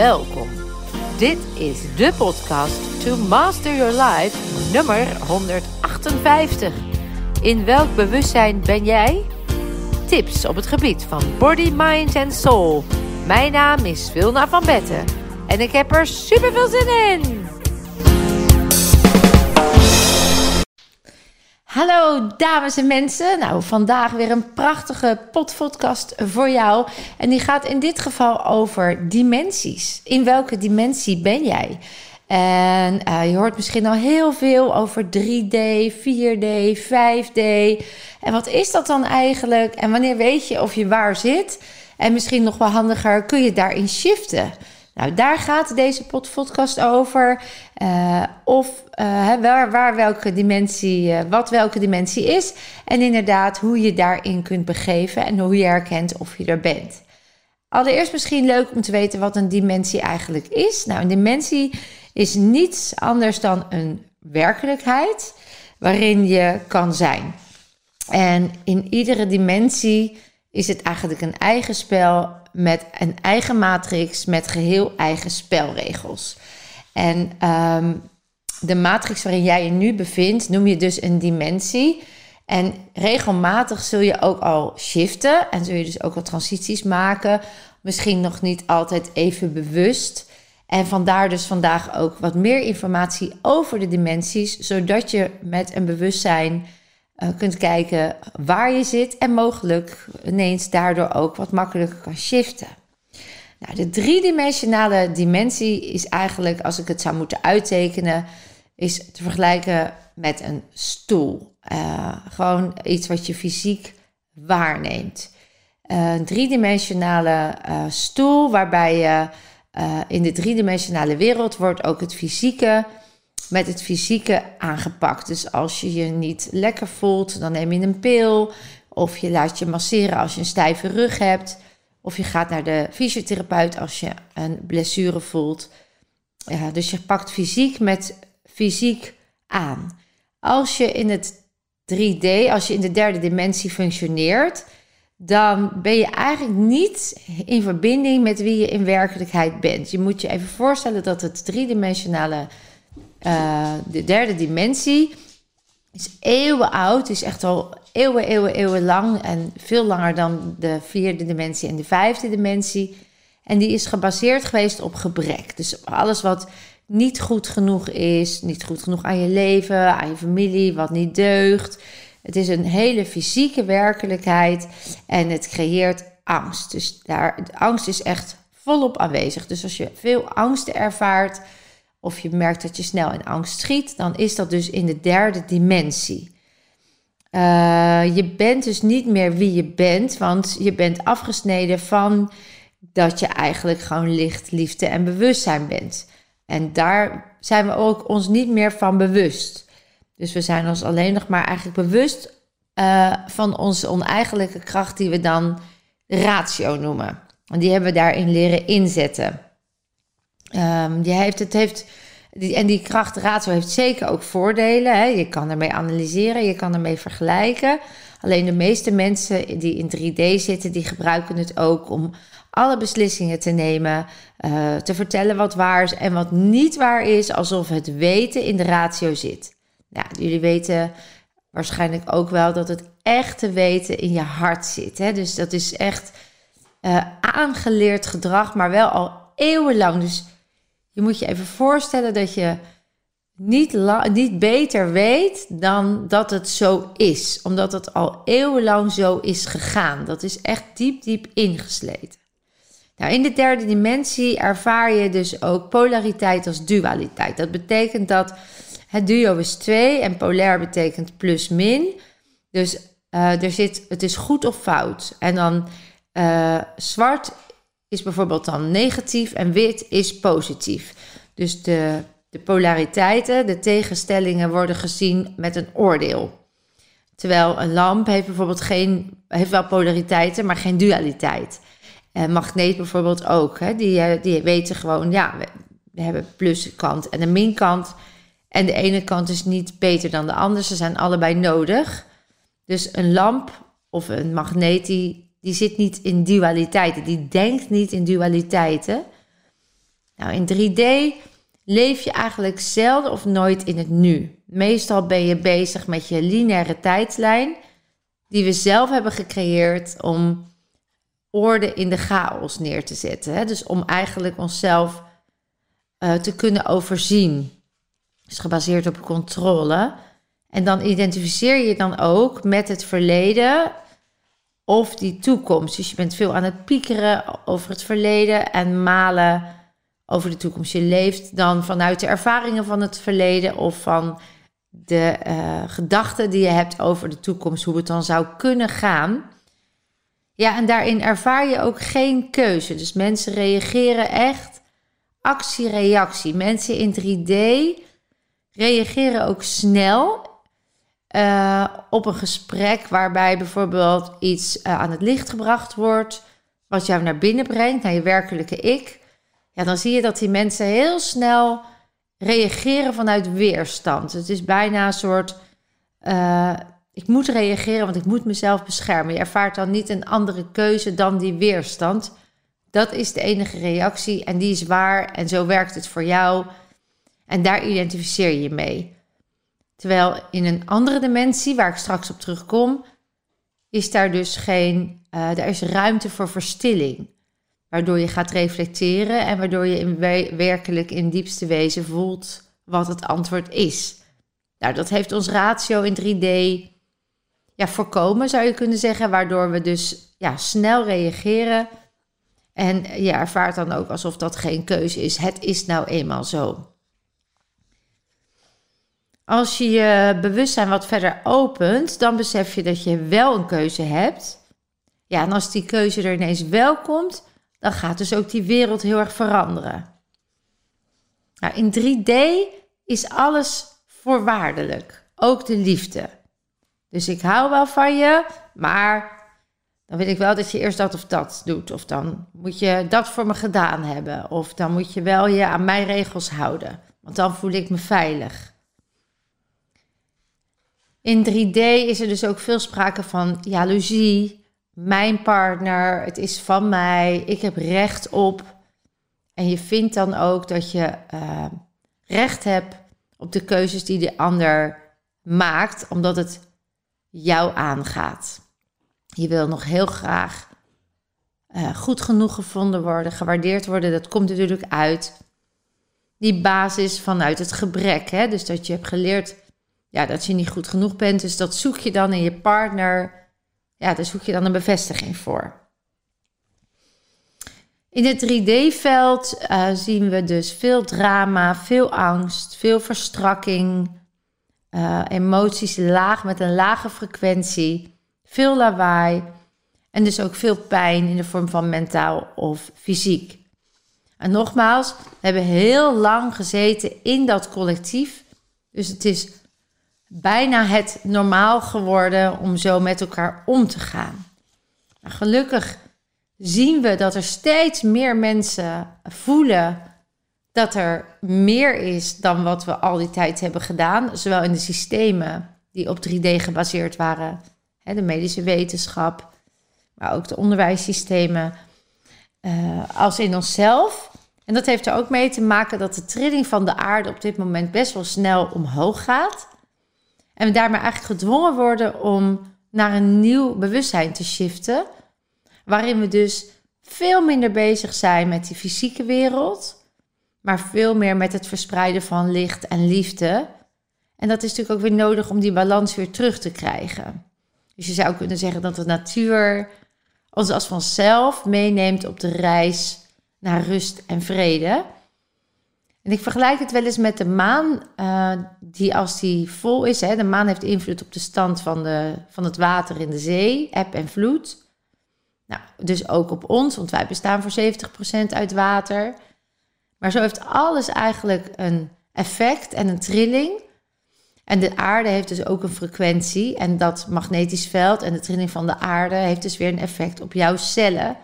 Welkom. Dit is de podcast To Master Your Life nummer 158. In welk bewustzijn ben jij? Tips op het gebied van body, mind en soul. Mijn naam is Vilna van Betten en ik heb er super veel zin in. Hallo dames en mensen. Nou, vandaag weer een prachtige podcast voor jou. En die gaat in dit geval over dimensies. In welke dimensie ben jij? En uh, je hoort misschien al heel veel over 3D, 4D, 5D. En wat is dat dan eigenlijk? En wanneer weet je of je waar zit? En misschien nog wel handiger, kun je daarin shiften? Nou, daar gaat deze podcast over. Uh, of uh, waar, waar, welke dimensie, uh, wat welke dimensie is. En inderdaad, hoe je daarin kunt begeven en hoe je herkent of je er bent. Allereerst misschien leuk om te weten wat een dimensie eigenlijk is. Nou, een dimensie is niets anders dan een werkelijkheid waarin je kan zijn. En in iedere dimensie is het eigenlijk een eigen spel met een eigen matrix met geheel eigen spelregels. En ehm, de matrix waarin jij je nu bevindt, noem je dus een dimensie. En regelmatig zul je ook al shiften en zul je dus ook al transities maken. Misschien nog niet altijd even bewust. En vandaar dus vandaag ook wat meer informatie over de dimensies, zodat je met een bewustzijn uh, kunt kijken waar je zit en mogelijk ineens daardoor ook wat makkelijker kan shiften. Nou, de driedimensionale dimensie is eigenlijk, als ik het zou moeten uittekenen, is te vergelijken met een stoel. Uh, gewoon iets wat je fysiek waarneemt. Uh, een driedimensionale stoel waarbij je in de driedimensionale wereld wordt ook het fysieke met het fysieke aangepakt. Dus als je je niet lekker voelt, dan neem je een pil. Of je laat je masseren als je een stijve rug hebt. Of je gaat naar de fysiotherapeut als je een blessure voelt. Ja, dus je pakt fysiek met fysiek aan. Als je in het 3D, als je in de derde dimensie functioneert, dan ben je eigenlijk niet in verbinding met wie je in werkelijkheid bent. Je moet je even voorstellen dat het driedimensionale uh, de derde dimensie is eeuwen oud, is echt al eeuwen, eeuwen, eeuwen lang en veel langer dan de vierde dimensie en de vijfde dimensie. En die is gebaseerd geweest op gebrek. Dus alles wat niet goed genoeg is, niet goed genoeg aan je leven, aan je familie, wat niet deugt. Het is een hele fysieke werkelijkheid en het creëert angst. Dus daar, angst is echt volop aanwezig. Dus als je veel angst ervaart, of je merkt dat je snel in angst schiet, dan is dat dus in de derde dimensie. Uh, je bent dus niet meer wie je bent, want je bent afgesneden van dat je eigenlijk gewoon licht, liefde en bewustzijn bent. En daar zijn we ook ons niet meer van bewust. Dus we zijn ons alleen nog maar eigenlijk bewust uh, van onze oneigenlijke kracht, die we dan ratio noemen. En die hebben we daarin leren inzetten. Um, die heeft, het heeft, die, en die krachtratio heeft zeker ook voordelen. Hè. Je kan ermee analyseren, je kan ermee vergelijken. Alleen de meeste mensen die in 3D zitten, die gebruiken het ook om alle beslissingen te nemen, uh, te vertellen wat waar is en wat niet waar is, alsof het weten in de ratio zit. Nou, jullie weten waarschijnlijk ook wel dat het echte weten in je hart zit. Hè? Dus dat is echt uh, aangeleerd gedrag, maar wel al eeuwenlang. Dus je moet je even voorstellen dat je niet, niet beter weet dan dat het zo is. Omdat het al eeuwenlang zo is gegaan. Dat is echt diep, diep ingesleten. Nou, in de derde dimensie ervaar je dus ook polariteit als dualiteit. Dat betekent dat het duo is 2 en polair betekent plus min. Dus uh, er zit, het is goed of fout. En dan uh, zwart is bijvoorbeeld dan negatief en wit is positief. Dus de, de polariteiten, de tegenstellingen worden gezien met een oordeel. Terwijl een lamp heeft bijvoorbeeld geen, heeft wel polariteiten, maar geen dualiteit. En magneet bijvoorbeeld ook. Hè, die, eh, die weten gewoon, ja, we, hebben pluskant en een minkant. En de ene kant is niet beter dan de andere. Ze zijn allebei nodig. Dus een lamp of een magneet, die die zit niet in dualiteiten. Die denkt niet in dualiteiten. Nou, in 3D leef je eigenlijk zelden of nooit in het nu. Meestal ben je bezig met je lineaire tijdslijn, die we zelf hebben gecreëerd om orde in de chaos neer te zetten. Hè? Dus om eigenlijk onszelf uh, te kunnen overzien. Dus gebaseerd op controle. En dan identificeer je dan ook met het verleden of die toekomst. Dus je bent veel aan het piekeren over het verleden en malen over de toekomst. Je leeft dan vanuit de ervaringen van het verleden of van de uh, gedachten die je hebt over de toekomst, hoe het dan zou kunnen gaan. Ja, en daarin ervaar je ook geen keuze. Dus mensen reageren echt actie-reactie. Mensen in 3D reageren ook snel uh, op een gesprek waarbij bijvoorbeeld iets uh, aan het licht gebracht wordt, wat jou naar binnen brengt, naar je werkelijke ik. Ja, dan zie je dat die mensen heel snel reageren vanuit weerstand. Het is bijna een soort. Uh, ik moet reageren, want ik moet mezelf beschermen. Je ervaart dan niet een andere keuze dan die weerstand. Dat is de enige reactie en die is waar en zo werkt het voor jou. En daar identificeer je je mee. Terwijl in een andere dimensie, waar ik straks op terugkom, is daar dus geen, uh, daar is ruimte voor verstilling. Waardoor je gaat reflecteren en waardoor je in werkelijk in diepste wezen voelt wat het antwoord is. Nou, dat heeft ons ratio in 3D ja, voorkomen, zou je kunnen zeggen, waardoor we dus ja, snel reageren. En je ervaart dan ook alsof dat geen keuze is. Het is nou eenmaal zo. Als je je bewustzijn wat verder opent, dan besef je dat je wel een keuze hebt. Ja, en als die keuze er ineens wel komt, dan gaat dus ook die wereld heel erg veranderen. Nou, in 3D is alles voorwaardelijk, ook de liefde. Dus ik hou wel van je, maar dan wil ik wel dat je eerst dat of dat doet. Of dan moet je dat voor me gedaan hebben. Of dan moet je wel je aan mijn regels houden, want dan voel ik me veilig. In 3D is er dus ook veel sprake van jaloezie. Mijn partner, het is van mij, ik heb recht op. En je vindt dan ook dat je uh, recht hebt op de keuzes die de ander maakt, omdat het jou aangaat. Je wil nog heel graag uh, goed genoeg gevonden worden, gewaardeerd worden. Dat komt natuurlijk uit die basis vanuit het gebrek. Hè? Dus dat je hebt geleerd ja, dat je niet goed genoeg bent. Dus dat zoek je dan in je partner. Ja, daar zoek je dan een bevestiging voor. In het 3D-veld uh, eh, zien we dus veel drama, veel angst, veel verstrakking, uh, emoties laag met een lage frequentie, veel lawaai en dus ook veel pijn in de vorm van mentaal of fysiek. En nogmaals, we hebben heel lang gezeten in dat collectief. Dus het is bijna het normaal geworden om zo met elkaar om te gaan. Nou, gelukkig zien we dat er steeds meer mensen voelen dat er meer is dan wat we al die tijd hebben gedaan, zowel in de systemen die op 3D gebaseerd waren, de medische wetenschap, maar ook de onderwijssystemen, uh, als in onszelf. En dat heeft er ook mee te maken dat de trilling van de aarde op dit moment best wel snel omhoog gaat. En we daarmee eigenlijk gedwongen worden om naar een nieuw bewustzijn te shiften. Waarin we dus veel minder bezig zijn met die fysieke wereld, maar veel meer met het verspreiden van licht en liefde. En dat is natuurlijk ook weer nodig om die balans weer terug te krijgen. Dus je zou kunnen zeggen dat de natuur ons als vanzelf meeneemt op de reis naar rust en vrede. En ik vergelijk het wel eens met de maan, uh, die als die vol is, hè, de maan heeft invloed op de stand van, de, van het water in de zee, eb en vloed. Nou, dus ook op ons, want wij bestaan voor 70% uit water. Maar zo heeft alles eigenlijk een effect en een trilling. En de aarde heeft dus ook een frequentie. En dat magnetisch veld en de trilling van de aarde heeft dus weer een effect op jouw cellen.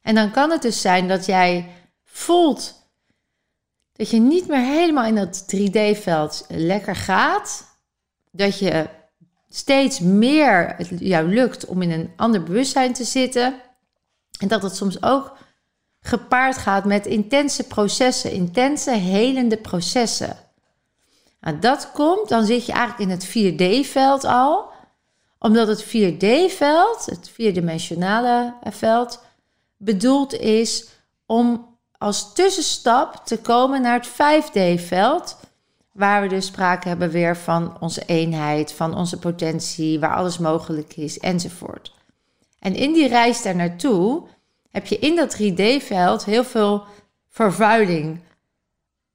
En dan kan het dus zijn dat jij voelt dat je niet meer helemaal in dat 3D-veld lekker gaat. Dat je steeds meer het jou lukt om in een ander bewustzijn te zitten. En dat het soms ook gepaard gaat met intense processen, intense helende processen. Nou, dat komt, dan zit je eigenlijk in het 4D-veld al, omdat het 4D-veld, het vierdimensionale veld, bedoeld is om als tussenstap te komen naar het 5D-veld, waar we dus sprake hebben weer van onze eenheid, van onze potentie, waar alles mogelijk is enzovoort. En in die reis daar naartoe heb je in dat 3D-veld heel veel vervuiling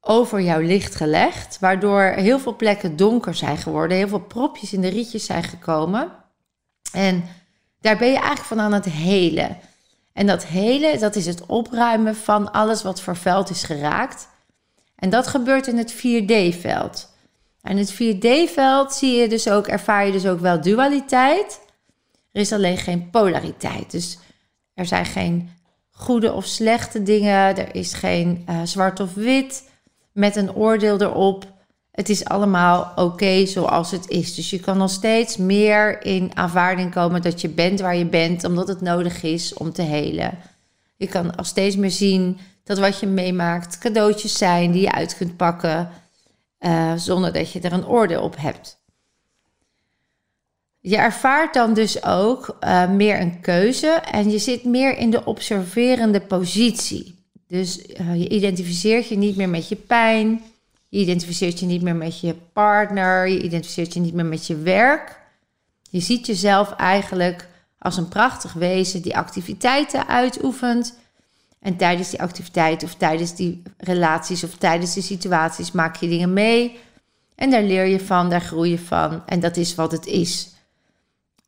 over jouw licht gelegd, waardoor heel veel plekken donker zijn geworden, heel veel propjes in de rietjes zijn gekomen. En daar ben je eigenlijk van aan het helen. En dat hele, dat is het opruimen van alles wat vervuild is geraakt. En dat gebeurt in het 4D-veld. En in het 4D-veld zie je dus ook, ervaar je dus ook wel dualiteit. Er is alleen geen polariteit. Dus er zijn geen goede of slechte dingen. Er is geen uh, zwart of wit met een oordeel erop. Het is allemaal oké zoals het is. Dus je kan nog steeds meer in aanvaarding komen dat je bent waar je bent, omdat het nodig is om te helen. Je kan al steeds meer zien dat wat je meemaakt cadeautjes zijn die je uit kunt pakken, uh, zonder dat je er een oordeel op hebt. Je ervaart dan dus ook uh, meer een keuze en je zit meer in de observerende positie. Dus uh, je identificeert je niet meer met je pijn, je identificeert je niet meer met je partner, je identificeert je niet meer met je werk. Je ziet jezelf eigenlijk als een prachtig wezen die activiteiten uitoefent. En tijdens die activiteiten of tijdens die relaties of tijdens die situaties maak je dingen mee. En daar leer je van, daar groei je van. En dat is wat het is.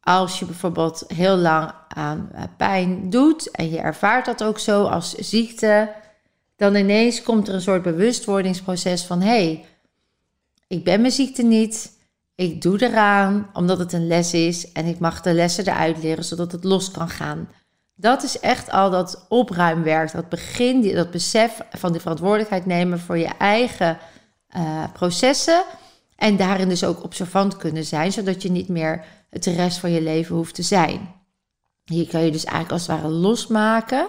Als je bijvoorbeeld heel lang aan eh, pijn doet en je ervaart dat ook zo als ziekte, dan ineens komt er een soort bewustwordingsproces van hé, hey, ik ben mijn ziekte niet, ik doe eraan omdat het een les is en ik mag de lessen eruit leren zodat het los kan gaan. Dat is echt al dat opruimwerk, dat begin, dat besef van de verantwoordelijkheid nemen voor je eigen uh, processen en daarin dus ook observant kunnen zijn, zodat je niet meer het rest van je leven hoeft te zijn. Hier kan je dus eigenlijk als het ware losmaken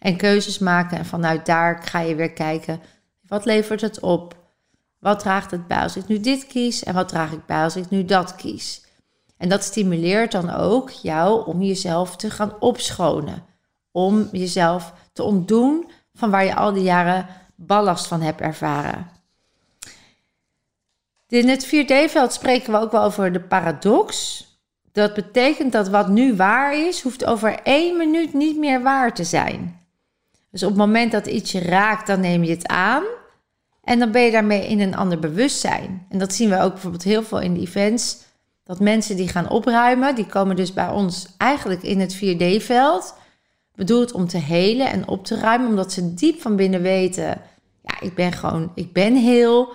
en keuzes maken. En vanuit daar ga je weer kijken, wat levert het op? Wat draagt het bij als ik nu dit kies? En wat draag ik bij als ik nu dat kies? En dat stimuleert dan ook jou om jezelf te gaan opschonen. Om jezelf te ontdoen van waar je al die jaren ballast van hebt ervaren. In het 4D-veld spreken we ook wel over de paradox. Dat betekent dat wat nu waar is, hoeft over één minuut niet meer waar te zijn. Dus op het moment dat iets je raakt, dan neem je het aan. En dan ben je daarmee in een ander bewustzijn. En dat zien we ook bijvoorbeeld heel veel in de events. Dat mensen die gaan opruimen, die komen dus bij ons eigenlijk in het 4D-veld. Bedoeld om te helen en op te ruimen, omdat ze diep van binnen weten: ja, ik ben gewoon, ik ben heel.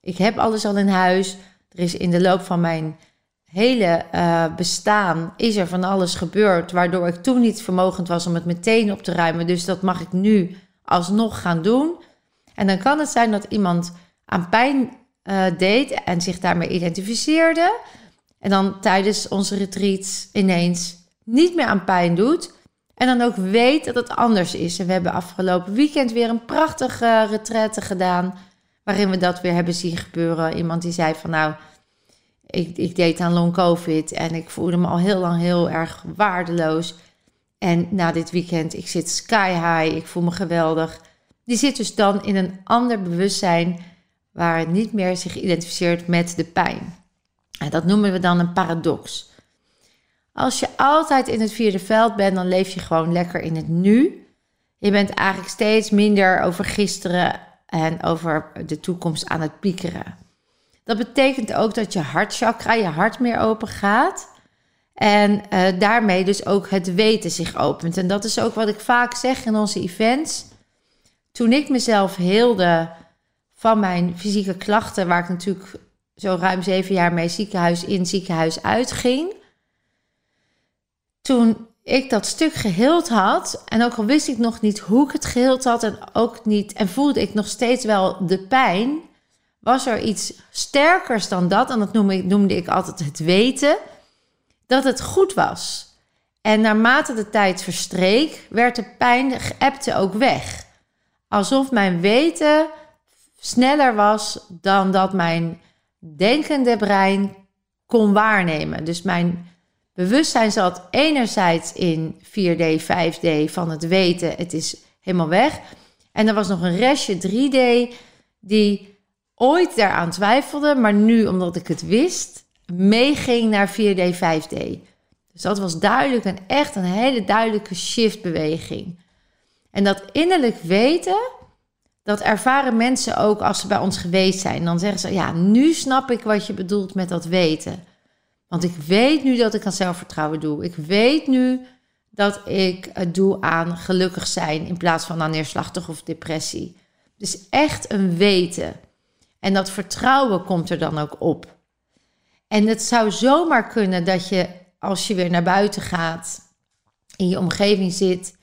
Ik heb alles al in huis. Er is in de loop van mijn hele uh, bestaan is er van alles gebeurd, waardoor ik toen niet vermogend was om het meteen op te ruimen. Dus dat mag ik nu alsnog gaan doen. En dan kan het zijn dat iemand aan pijn uh, deed en zich daarmee identificeerde. En dan tijdens onze retreats ineens niet meer aan pijn doet. En dan ook weet dat het anders is. En we hebben afgelopen weekend weer een prachtige retraite gedaan. Waarin we dat weer hebben zien gebeuren. Iemand die zei van nou, ik, ik deed aan long covid en ik voelde me al heel lang heel erg waardeloos. En na dit weekend, ik zit sky high, ik voel me geweldig. Die zit dus dan in een ander bewustzijn waar het niet meer zich identificeert met de pijn. En dat noemen we dan een paradox. Als je altijd in het vierde veld bent, dan leef je gewoon lekker in het nu. Je bent eigenlijk steeds minder over gisteren en over de toekomst aan het piekeren. Dat betekent ook dat je hartchakra, je hart meer open gaat. En uh, daarmee dus ook het weten zich opent. En dat is ook wat ik vaak zeg in onze events. Toen ik mezelf heelde van mijn fysieke klachten, waar ik natuurlijk zo ruim zeven jaar mee ziekenhuis in, ziekenhuis uitging. Toen ik dat stuk geheeld had, en ook al wist ik nog niet hoe ik het geheeld had, en ook niet, en voelde ik nog steeds wel de pijn, was er iets sterkers dan dat, en dat noemde ik, noemde ik altijd het weten, dat het goed was. En naarmate de tijd verstreek, werd de pijn geëpte ook weg. Alsof mijn weten sneller was dan dat mijn denkende brein kon waarnemen. Dus mijn bewustzijn zat enerzijds in 4D, 5D van het weten, het is helemaal weg. En er was nog een restje 3D die ooit daaraan twijfelde, maar nu, omdat ik het wist, meeging naar 4D, 5D. Dus dat was duidelijk en echt een hele duidelijke shiftbeweging. En dat innerlijk weten, dat ervaren mensen ook als ze bij ons geweest zijn. Dan zeggen ze, ja, nu snap ik wat je bedoelt met dat weten. Want ik weet nu dat ik aan zelfvertrouwen doe. Ik weet nu dat ik het doe aan gelukkig zijn in plaats van aan neerslachtig of depressie. Dus echt een weten. En dat vertrouwen komt er dan ook op. En het zou zomaar kunnen dat je, als je weer naar buiten gaat, in je omgeving zit,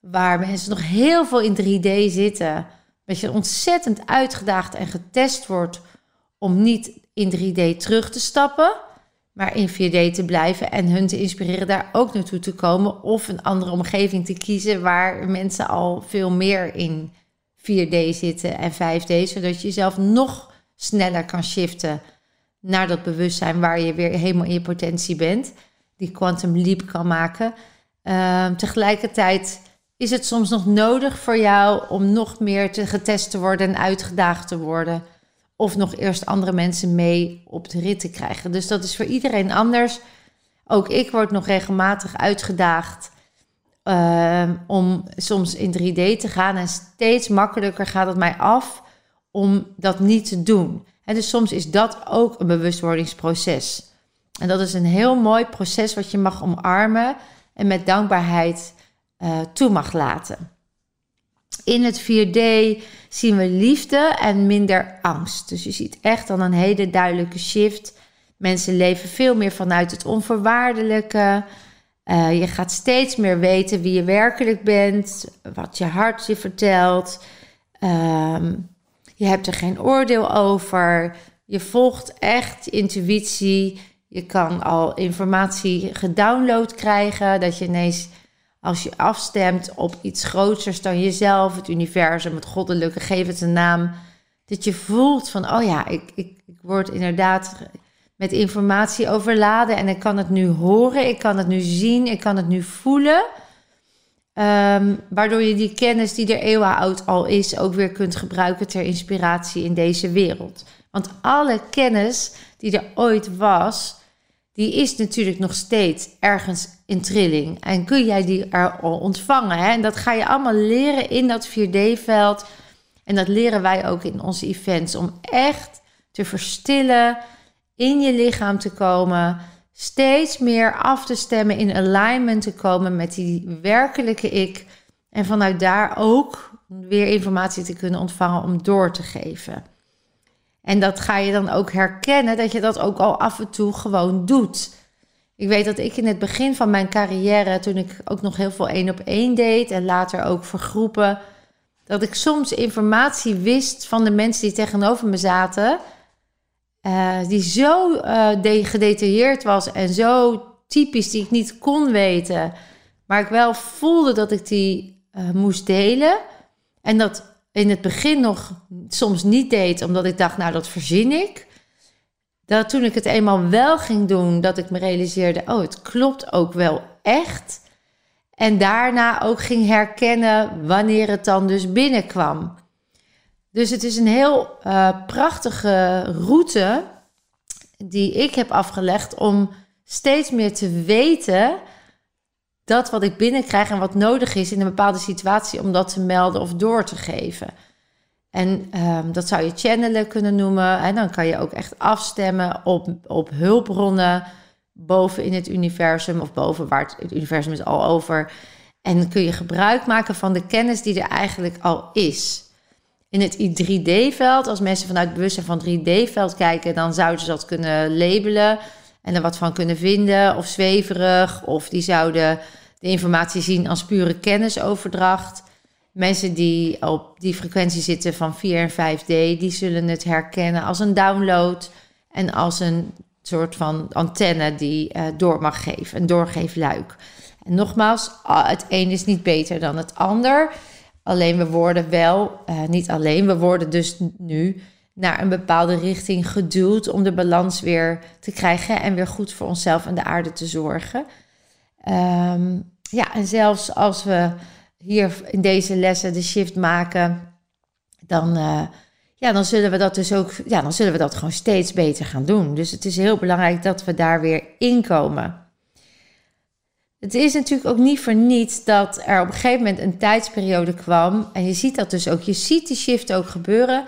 waar mensen nog heel veel in 3D zitten, dat je ontzettend uitgedaagd en getest wordt om niet in 3D terug te stappen, maar in 4D te blijven en hun te inspireren daar ook naartoe te komen of een andere omgeving te kiezen waar mensen al veel meer in 4D zitten en 5D, zodat je jezelf nog sneller kan shiften naar dat bewustzijn waar je weer helemaal in je potentie bent, die quantum leap kan maken. Uh, tegelijkertijd is het soms nog nodig voor jou om nog meer te getest te worden en uitgedaagd te worden. Of nog eerst andere mensen mee op de rit te krijgen. Dus dat is voor iedereen anders. Ook ik word nog regelmatig uitgedaagd uh, om soms in 3D te gaan. En steeds makkelijker gaat het mij af om dat niet te doen. En dus soms is dat ook een bewustwordingsproces. En dat is een heel mooi proces wat je mag omarmen en met dankbaarheid uh, toe mag laten. In het 4D zien we liefde en minder angst. Dus je ziet echt dan een hele duidelijke shift. Mensen leven veel meer vanuit het onvoorwaardelijke. Uh, je gaat steeds meer weten wie je werkelijk bent, wat je hart je vertelt. Um, je hebt er geen oordeel over. Je volgt echt intuïtie. Je kan al informatie gedownload krijgen. Dat je ineens, als je afstemt op iets groters dan jezelf, het universum, het goddelijke, geef het een naam. Dat je voelt van, oh ja, ik, ik, ik word inderdaad met informatie overladen en ik kan het nu horen, ik kan het nu zien, ik kan het nu voelen. Um, waardoor je die kennis die er eeuwen oud al is, ook weer kunt gebruiken ter inspiratie in deze wereld. Want alle kennis die er ooit was, die is natuurlijk nog steeds ergens in trilling. En kun jij die er al ontvangen? Hè? En dat ga je allemaal leren in dat 4D-veld. En dat leren wij ook in onze events. Om echt te verstillen, in je lichaam te komen steeds meer af te stemmen, in alignment te komen met die werkelijke ik. En vanuit daar ook weer informatie te kunnen ontvangen om door te geven. En dat ga je dan ook herkennen dat je dat ook al af en toe gewoon doet. Ik weet dat ik in het begin van mijn carrière, toen ik ook nog heel veel één op één deed en later ook voor groepen, dat ik soms informatie wist van de mensen die tegenover me zaten uh, die zo uh, gedetailleerd was en zo typisch die ik niet kon weten. Maar ik wel voelde dat ik die uh, moest delen. En dat in het begin nog soms niet deed, omdat ik dacht, nou dat verzin ik. Dat toen ik het eenmaal wel ging doen, dat ik me realiseerde, oh het klopt ook wel echt. En daarna ook ging herkennen wanneer het dan dus binnenkwam. Dus het is een heel uh, prachtige route die ik heb afgelegd om steeds meer te weten dat wat ik binnenkrijg en wat nodig is in een bepaalde situatie om dat te melden of door te geven. En um, dat zou je channelen kunnen noemen. En dan kan je ook echt afstemmen op, op hulpbronnen boven in het universum of boven waar het, universum is al over. En kun je gebruik maken van de kennis die er eigenlijk al is. In het 3D-veld, als mensen vanuit het bewustzijn van 3D-veld kijken, dan zouden ze dat kunnen labelen en er wat van kunnen vinden, of zweverig, of die zouden de informatie zien als pure kennisoverdracht. Mensen die op die frequentie zitten van 4 en 5D, die zullen het herkennen als een download en als een soort van antenne die uh, door mag geven, een doorgeefluik. En nogmaals, het een is niet beter dan het ander. Alleen we worden wel, uh, niet alleen, we worden dus nu naar een bepaalde richting geduwd om de balans weer te krijgen en weer goed voor onszelf en de aarde te zorgen. Um, ja, en zelfs als we hier in deze lessen de shift maken, dan, uh, ja, dan zullen we dat dus ook, ja, dan zullen we dat gewoon steeds beter gaan doen. Dus het is heel belangrijk dat we daar weer inkomen. Het is natuurlijk ook niet voor niets dat er op een gegeven moment een tijdsperiode kwam. En je ziet dat dus ook. Je ziet die shift ook gebeuren.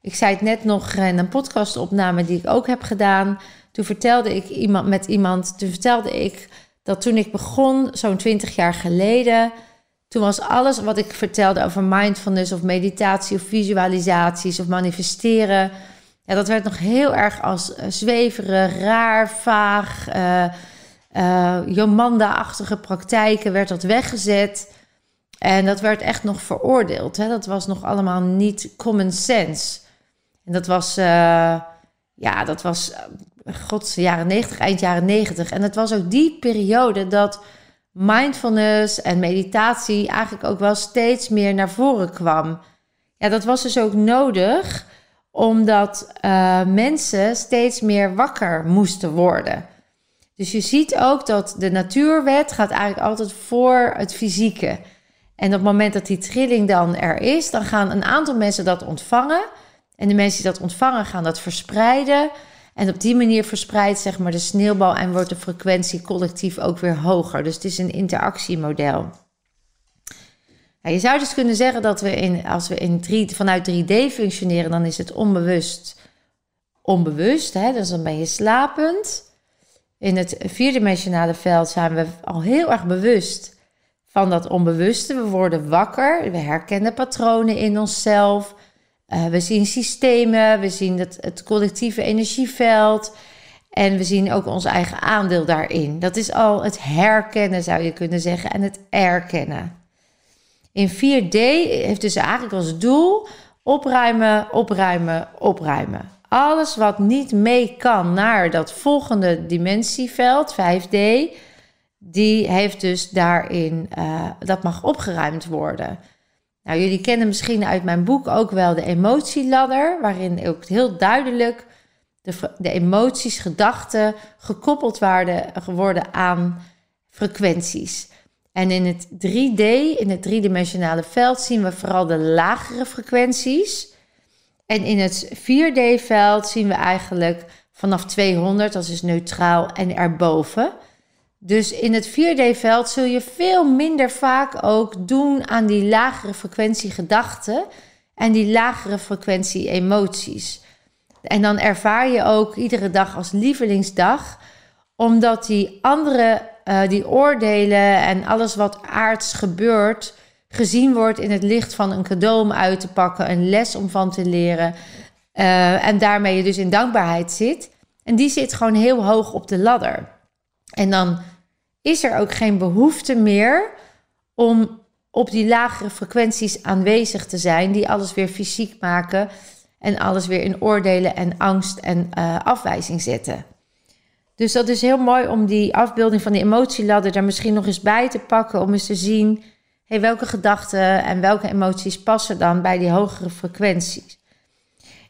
Ik zei het net nog in een podcastopname die ik ook heb gedaan. Toen vertelde ik iemand met iemand. Toen vertelde ik dat toen ik begon, zo'n 20 jaar geleden. Toen was alles wat ik vertelde over mindfulness of meditatie of visualisaties of manifesteren. Ja, dat werd nog heel erg als uh, zweverig, raar, vaag. Uh, uh, Jomanda-achtige praktijken werd dat weggezet. En dat werd echt nog veroordeeld. Hè? Dat was nog allemaal niet common sense. En dat was, uh, ja, dat was, uh, gods, jaren 90, eind jaren 90. En het was ook die periode dat mindfulness en meditatie eigenlijk ook wel steeds meer naar voren kwam. Ja, dat was dus ook nodig, omdat mensen steeds meer wakker moesten worden. Dus je ziet ook dat de natuurwet gaat eigenlijk altijd voor het fysieke. En op het moment dat die trilling dan er is, dan gaan een aantal mensen dat ontvangen. En de mensen die dat ontvangen gaan dat verspreiden. En op die manier verspreidt zeg maar de sneeuwbal en wordt de frequentie collectief ook weer hoger. Dus het is een interactiemodel. Nou, je zou dus kunnen zeggen dat we in, als we in drie, vanuit 3D functioneren, dan is het onbewust onbewust. Hè? Dus dan ben je slapend. In het vierdimensionale veld zijn we al heel erg bewust van dat onbewuste. We worden wakker, we herkennen patronen in onszelf. Uh, we zien systemen, we zien het, het collectieve energieveld. En we zien ook ons eigen aandeel daarin. Dat is al het herkennen, zou je kunnen zeggen, en het erkennen. In 4D heeft dus eigenlijk als doel opruimen, opruimen, opruimen. Alles wat niet mee kan naar dat volgende dimensieveld, 5D, die heeft dus daarin, uh, dat mag opgeruimd worden. Nou, jullie kennen misschien uit mijn boek ook wel de emotieladder, waarin ook heel duidelijk de, de emoties, gedachten gekoppeld waren geworden aan frequenties. En in het 3D, in het driedimensionale veld, zien we vooral de lagere frequenties. En in het 4D-veld zien we eigenlijk vanaf 200, dat is neutraal, en erboven. Dus in het 4D-veld zul je veel minder vaak ook doen aan die lagere frequentie gedachten en die lagere frequentie emoties. En dan ervaar je ook iedere dag als lievelingsdag, omdat die andere, uh, die oordelen en alles wat aards gebeurt, gezien wordt in het licht van een cadeau om uit te pakken, een les om van te leren. Uh, en daarmee je dus in dankbaarheid zit. En die zit gewoon heel hoog op de ladder. En dan is er ook geen behoefte meer om op die lagere frequenties aanwezig te zijn, die alles weer fysiek maken en alles weer in oordelen en angst en uh, afwijzing zetten. Dus dat is heel mooi om die afbeelding van die emotieladder daar misschien nog eens bij te pakken, om eens te zien hey, welke gedachten en welke emoties passen dan bij die hogere frequenties.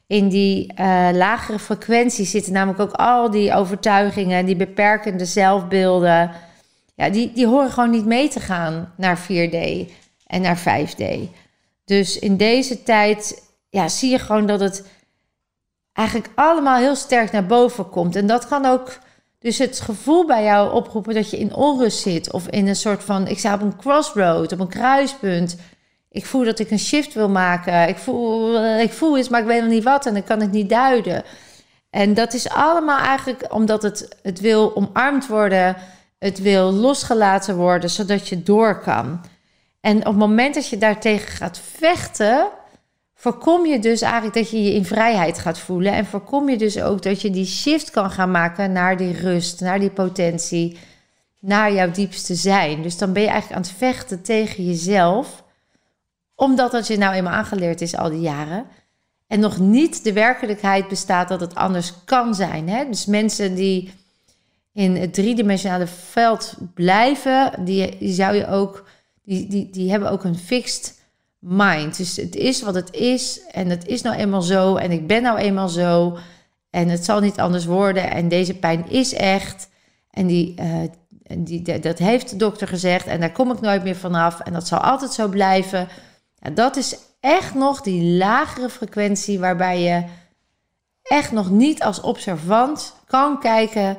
In die uh, lagere frequenties zitten namelijk ook al die overtuigingen, die beperkende zelfbeelden. Ja, die, die horen gewoon niet mee te gaan naar 4D en naar 5D. Dus in deze tijd ja, zie je gewoon dat het eigenlijk allemaal heel sterk naar boven komt. En dat kan ook dus het gevoel bij jou oproepen dat je in onrust zit of in een soort van, ik sta op een crossroad, op een kruispunt. Ik voel dat ik een shift wil maken. Ik voel, ik voel iets, maar ik weet nog niet wat en dan kan ik niet duiden. En dat is allemaal eigenlijk omdat het, het wil omarmd worden, het wil losgelaten worden, zodat je door kan. En op het moment dat je daartegen gaat vechten, voorkom je dus eigenlijk dat je je in vrijheid gaat voelen. En voorkom je dus ook dat je die shift kan gaan maken naar die rust, naar die potentie, naar jouw diepste zijn. Dus dan ben je eigenlijk aan het vechten tegen jezelf, omdat dat je nou eenmaal aangeleerd is al die jaren. En nog niet de werkelijkheid bestaat dat het anders kan zijn. Hè? Dus mensen die in het driedimensionale veld blijven, die, zou je ook, die, die, die hebben ook een fixed mind. Dus het is wat het is en het is nou eenmaal zo en ik ben nou eenmaal zo en het zal niet anders worden en deze pijn is echt en die, uh, die, dat heeft de dokter gezegd en daar kom ik nooit meer vanaf en dat zal altijd zo blijven. Dat is echt nog die lagere frequentie waarbij je echt nog niet als observant kan kijken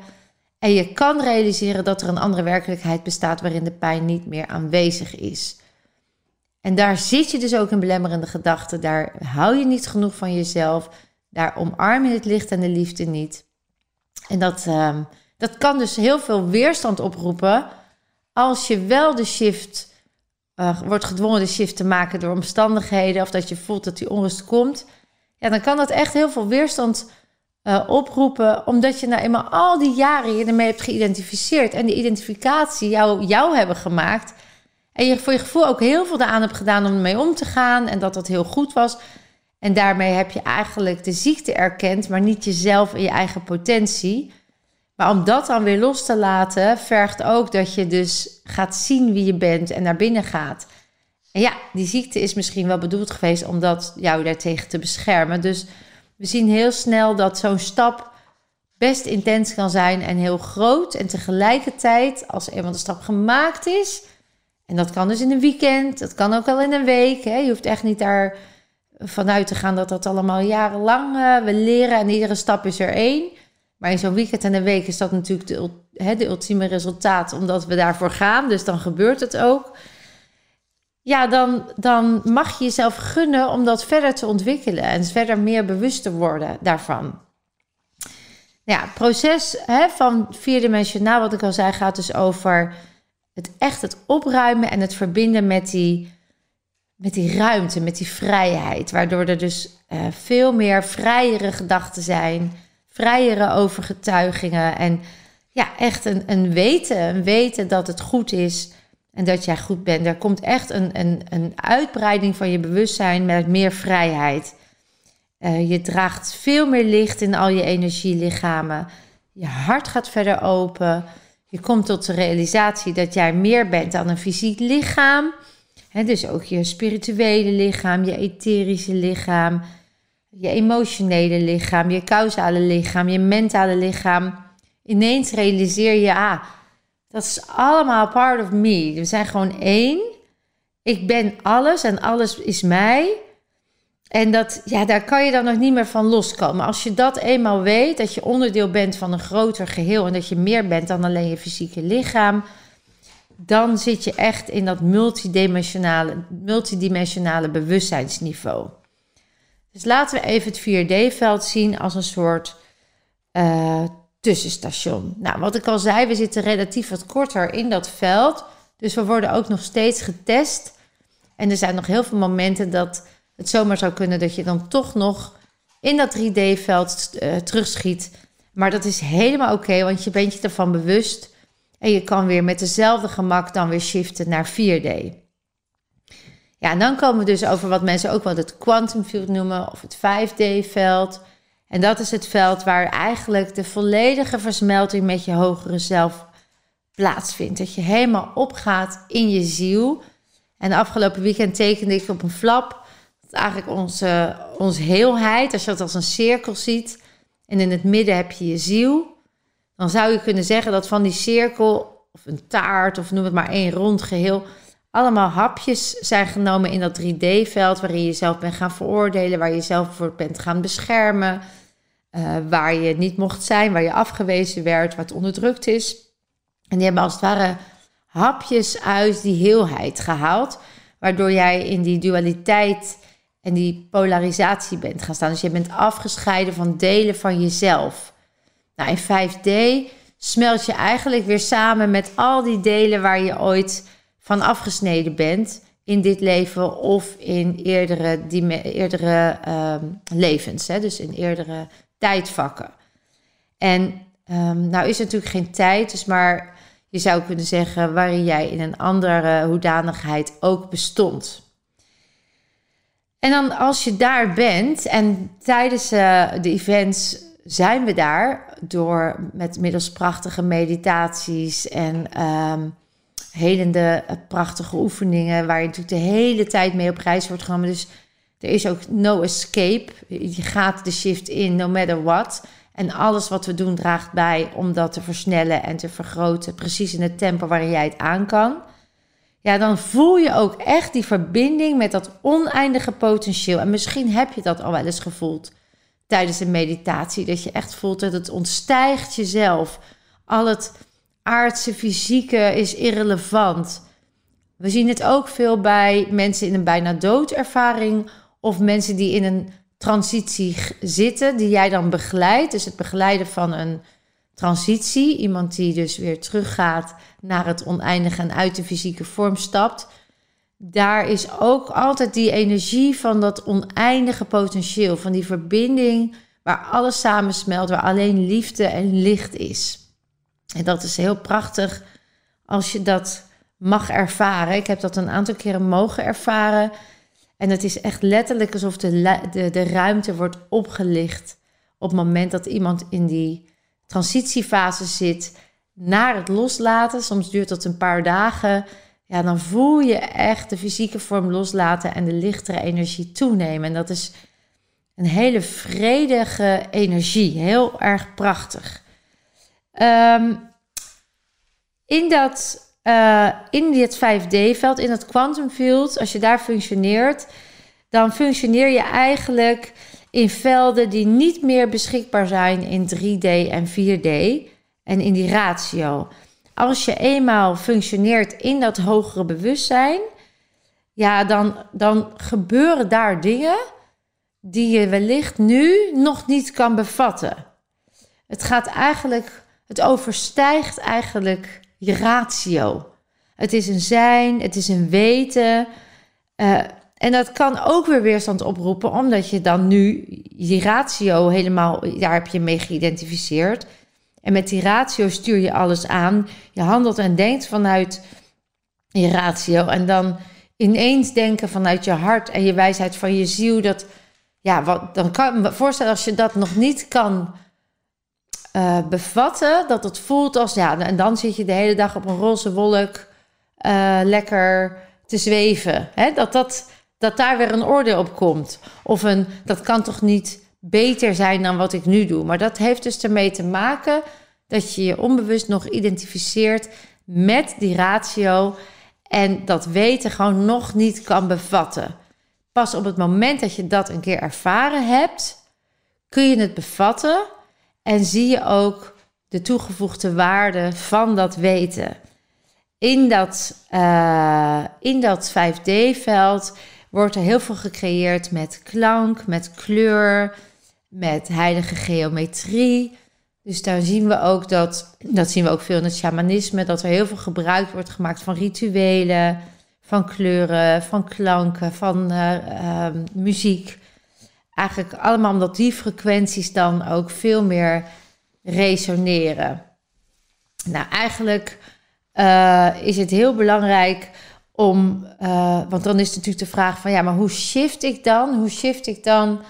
en je kan realiseren dat er een andere werkelijkheid bestaat waarin de pijn niet meer aanwezig is. En daar zit je dus ook in belemmerende gedachten. Daar hou je niet genoeg van jezelf. Daar omarm je het licht en de liefde niet. En dat, ehm, dat kan dus heel veel weerstand oproepen. Als je wel de shift uh, wordt gedwongen de shift te maken door omstandigheden. Of dat je voelt dat die onrust komt. Ja, dan kan dat echt heel veel weerstand uh, oproepen. Omdat je nou eenmaal al die jaren je ermee hebt geïdentificeerd. En die identificatie jou, jou hebben gemaakt en je voor je gevoel ook heel veel aan hebt gedaan om ermee om te gaan. En dat dat heel goed was. En daarmee heb je eigenlijk de ziekte erkend, maar niet jezelf en je eigen potentie. Maar om dat dan weer los te laten, vergt ook dat je dus gaat zien wie je bent en naar binnen gaat. En ja, die ziekte is misschien wel bedoeld geweest om dat jou daartegen te beschermen. Dus we zien heel snel dat zo'n stap best intens kan zijn en heel groot. En tegelijkertijd, als eenmaal de stap gemaakt is, en dat kan dus in een weekend, dat kan ook wel in een week. Hè. Je hoeft echt niet daar vanuit te gaan dat dat allemaal jarenlang uh, we leren en iedere stap is er één. Maar in zo'n weekend en een week is dat natuurlijk de, hè, de ultieme resultaat, omdat we daarvoor gaan. Dus dan gebeurt het ook. Ja, dan, dan mag je jezelf gunnen om dat verder te ontwikkelen en verder meer bewust te worden daarvan. Ja, het proces hè, van vierdimensionaal, wat ik al zei, gaat dus over echt het opruimen en het verbinden met die, met die ruimte, met die vrijheid. Waardoor er dus uh, veel meer vrijere gedachten zijn, vrijere overgetuigingen. En ja, echt een, een weten, een weten dat het goed is en dat jij goed bent. Er komt echt een, een, een uitbreiding van je bewustzijn met meer vrijheid. Uh, je draagt veel meer licht in al je energielichamen. Je hart gaat verder open. Je komt tot de realisatie dat jij meer bent dan een fysiek lichaam. dus ook je spirituele lichaam, je etherische lichaam, je emotionele lichaam, je causale lichaam, je mentale lichaam. Ineens realiseer je, ah, dat is allemaal part of me. We zijn gewoon één. Ik ben alles en alles is mij. En dat, ja, daar kan je dan nog niet meer van loskomen. Als je dat eenmaal weet, dat je onderdeel bent van een groter geheel en dat je meer bent dan alleen je fysieke lichaam, dan zit je echt in dat multidimensionale, multidimensionale bewustzijnsniveau. Dus laten we even het 4D-veld zien als een soort uh, tussenstation. Nou, wat ik al zei, we zitten relatief wat korter in dat veld. Dus we worden ook nog steeds getest. En er zijn nog heel veel momenten dat het zomaar zou kunnen dat je dan toch nog in dat 3D-veld uh, eh, terugschiet. Maar dat is helemaal oké, want je bent je ervan bewust. En je kan weer met dezelfde gemak dan weer shiften naar 4D. Ja, en dan komen we dus over wat mensen ook wel het quantum field noemen of het 5D-veld. En dat is het veld waar eigenlijk de volledige versmelting met je hogere zelf plaatsvindt. Dat je helemaal opgaat in je ziel. En afgelopen weekend tekende ik op een flap eigenlijk onze, onze heelheid. Als je dat als een cirkel ziet en in het midden heb je je ziel, dan zou je kunnen zeggen dat van die cirkel, of een taart, of noem het maar één rond geheel, allemaal hapjes zijn genomen in dat 3D-veld waarin je jezelf bent gaan veroordelen, waar je jezelf voor bent gaan beschermen, uh, waar je niet mocht zijn, waar je afgewezen werd, wat onderdrukt is. En die hebben als het ware hapjes uit die heelheid gehaald, waardoor jij in die dualiteit en die polarisatie bent gaan staan. Dus je bent afgescheiden van delen van jezelf. Nou, in 5D smelt je eigenlijk weer samen met al die delen waar je ooit van afgesneden bent in dit leven of in eerdere, die, eerdere uh, levens, hè? dus in eerdere tijdvakken. En um, nou is natuurlijk geen tijd, dus maar je zou kunnen zeggen waarin jij in een andere hoedanigheid ook bestond. En dan als je daar bent en tijdens uh, de events zijn we daar, door met middels prachtige meditaties en um, helende eh, prachtige oefeningen, waar je natuurlijk de hele tijd mee op reis wordt genomen. Dus er is ook no escape. Je gaat de shift in, no matter what. En alles wat we doen draagt bij om dat te versnellen en te vergroten, precies in het tempo waarin jij het aan kan. Ja, dan voel je ook echt die verbinding met dat oneindige potentieel. En misschien heb je dat al wel eens gevoeld tijdens een meditatie. Dat je echt voelt dat het ontstijgt jezelf. Al het aardse, fysieke is irrelevant. We zien het ook veel bij mensen in een bijna doodervaring of mensen die in een transitie zitten, die jij dan begeleidt. Dus het begeleiden van een transitie, iemand die dus weer teruggaat naar het oneindige en uit de fysieke vorm stapt. Daar is ook altijd die energie van dat oneindige potentieel, van die verbinding waar alles samensmelt, waar alleen liefde en licht is. En dat is heel prachtig als je dat mag ervaren. Ik heb dat een aantal keren mogen ervaren. En het is echt letterlijk alsof de, de, de ruimte wordt opgelicht op het moment dat iemand in die transitiefase zit naar het loslaten. Soms duurt dat een paar dagen. Ja, dan voel je echt de fysieke vorm loslaten en de lichtere energie toenemen. En dat is een hele vredige energie. Heel erg prachtig. Um, in dat uh, in dit 5D-veld, in het quantum field, als je daar functioneert, dan functioneer je eigenlijk in velden die niet meer beschikbaar zijn in 3D en 4D en in die ratio. Als je eenmaal functioneert in dat hogere bewustzijn, ja, dan, dan gebeuren daar dingen die je wellicht nu nog niet kan bevatten. Het gaat eigenlijk, het overstijgt eigenlijk je ratio. Het is een zijn, het is een weten. Uh, en dat kan ook weer weerstand oproepen, omdat je dan nu je ratio helemaal, daar heb je mee geïdentificeerd. En met die ratio stuur je alles aan. Je handelt en denkt vanuit je ratio. En dan ineens denken vanuit je hart en je wijsheid van je ziel. Dat, ja, wat, dan kan ik me voorstellen als je dat nog niet kan uh, bevatten. Dat het voelt als, ja, en dan zit je de hele dag op een roze wolk uh, lekker te zweven. Hè? Dat, dat, dat daar weer een oordeel op komt. Of een, dat kan toch niet beter zijn dan wat ik nu doe. Maar dat heeft dus ermee te maken dat je je onbewust nog identificeert met die ratio en dat weten gewoon nog niet kan bevatten. Pas op het moment dat je dat een keer ervaren hebt, kun je het bevatten en zie je ook de toegevoegde waarde van dat weten. In dat, uh, in dat 5D-veld wordt er heel veel gecreëerd met klank, met kleur, met heilige geometrie. Dus daar zien we ook dat, dat zien we ook veel in het shamanisme, dat er heel veel gebruik wordt gemaakt van rituelen, van kleuren, van klanken, van uh, uh, muziek. Eigenlijk allemaal omdat die frequenties dan ook veel meer resoneren. Nou, eigenlijk uh, is het heel belangrijk om, uh, want dan is natuurlijk de vraag van ja, maar hoe shift ik dan? Hoe shift ik dan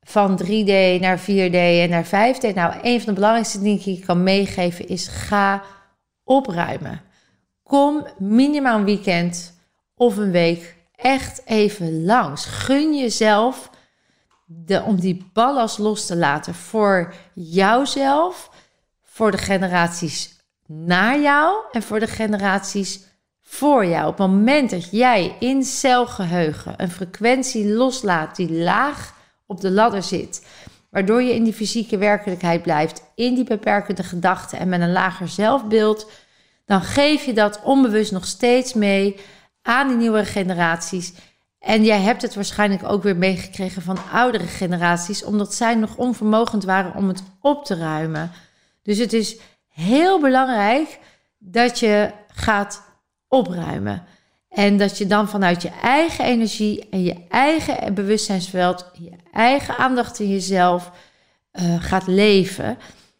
van 3D naar 4D en naar 5D? Nou, een van de belangrijkste dingen die ik kan meegeven is ga opruimen. Kom minimaal een weekend of een week echt even langs. Gun jezelf de, om die ballast los te laten voor jouzelf, voor de generaties na jou en voor de generaties voor jou. Op het moment dat jij in celgeheugen een frequentie loslaat die laag op de ladder zit, waardoor je in die fysieke werkelijkheid blijft, in die beperkende gedachten en met een lager zelfbeeld, dan geef je dat onbewust nog steeds mee aan die nieuwe generaties. En jij hebt het waarschijnlijk ook weer meegekregen van oudere generaties, omdat zij nog onvermogend waren om het op te ruimen. Dus het is heel belangrijk dat je gaat opruimen. En dat je dan vanuit je eigen energie en je eigen bewustzijnsveld, je eigen aandacht in jezelf uh, gaat leven.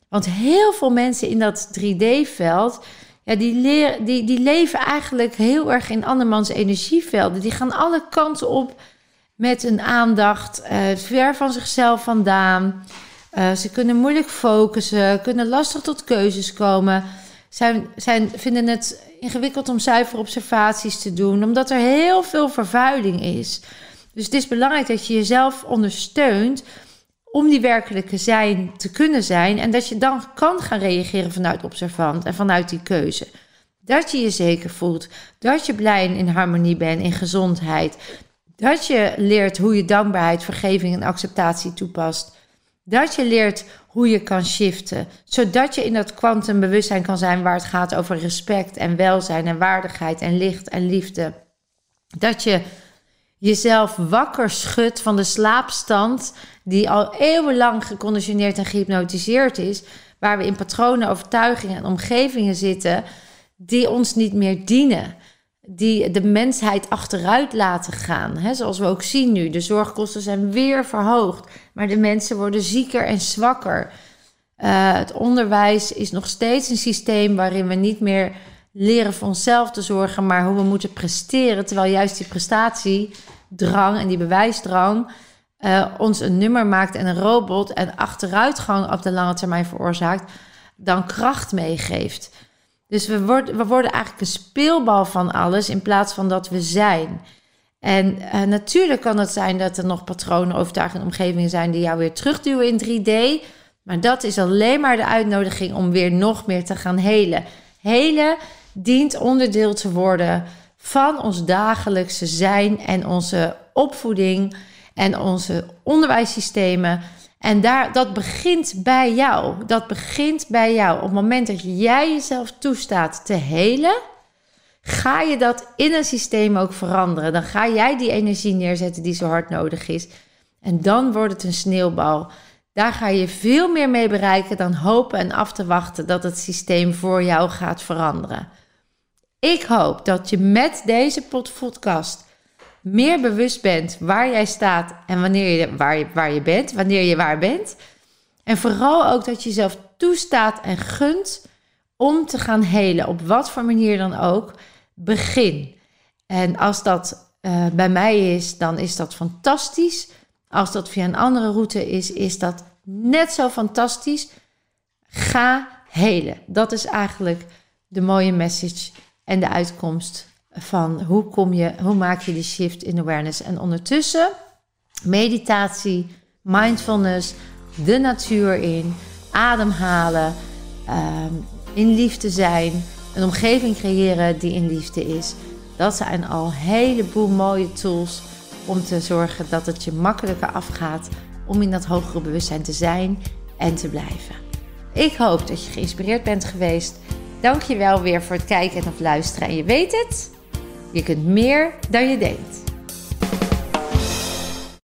Want heel veel mensen in dat 3D-veld, ja, die, leer, die, die leven eigenlijk heel erg in andermans energievelden. Die gaan alle kanten op met een aandacht uh, ver van zichzelf vandaan. Uh, ze kunnen moeilijk focussen, kunnen lastig tot keuzes komen. Zijn, zijn, vinden het ingewikkeld om zuiver observaties te doen, omdat er heel veel vervuiling is. Dus het is belangrijk dat je jezelf ondersteunt om die werkelijke zijn te kunnen zijn. En dat je dan kan gaan reageren vanuit observant en vanuit die keuze. Dat je je zeker voelt. Dat je blij en in harmonie bent, in gezondheid. Dat je leert hoe je dankbaarheid, vergeving en acceptatie toepast. Dat je leert hoe je kan shiften. Zodat je in dat kwantumbewustzijn kan zijn waar het gaat over respect en welzijn en waardigheid en licht en liefde. Dat je jezelf wakker schudt van de slaapstand die al eeuwenlang geconditioneerd en gehypnotiseerd is, waar we in patronen, overtuigingen en omgevingen zitten die ons niet meer dienen, die de mensheid achteruit laten gaan. He, zoals we ook zien nu, de zorgkosten zijn weer verhoogd, maar de mensen worden zieker en zwakker. Uh, het onderwijs is nog steeds een systeem waarin we niet meer leren voor onszelf te zorgen, maar hoe we moeten presteren. Terwijl juist die prestatiedrang en die bewijsdrang uh, ons een nummer maakt en een robot en achteruitgang op de lange termijn veroorzaakt, dan kracht meegeeft. Dus we, worden we worden eigenlijk een speelbal van alles in plaats van dat we zijn. En uh, natuurlijk kan het zijn dat er nog patronen, overtuigende omgevingen zijn die jou weer terugduwen in 3D. Maar dat is alleen maar de uitnodiging om weer nog meer te gaan helen. Helen dient onderdeel te worden van ons dagelijkse zijn en onze opvoeding en onze onderwijssystemen. En daar, dat begint bij jou. Dat begint bij jou. Op het moment dat jij jezelf toestaat te helen, ga je dat in een systeem ook veranderen. Dan ga jij die energie neerzetten die zo hard nodig is. En dan wordt het een sneeuwbal. Daar ga je veel meer mee bereiken dan hopen en af te wachten dat het systeem voor jou gaat veranderen. Ik hoop dat je met deze podcast meer bewust bent waar jij staat en wanneer je, waar, je, waar je bent, wanneer je waar bent. En vooral ook dat je jezelf toestaat en gunt om te gaan helen, op wat voor manier dan ook. Begin. En als dat uh, bij mij is, dan is dat fantastisch. Als dat via een andere route is, is dat net zo fantastisch. Ga helen. Dat is eigenlijk de mooie message en de uitkomst van hoe, kom je, hoe maak je die shift in awareness. En ondertussen meditatie, mindfulness, de natuur in, ademhalen, um, in liefde zijn, een omgeving creëren die in liefde is. Dat zijn al een heleboel mooie tools om te zorgen dat het je makkelijker afgaat om in dat hogere bewustzijn te zijn en te blijven. Ik hoop dat je geïnspireerd bent geweest. Dank je wel weer voor het kijken en of luisteren. En je weet het, je kunt meer dan je denkt.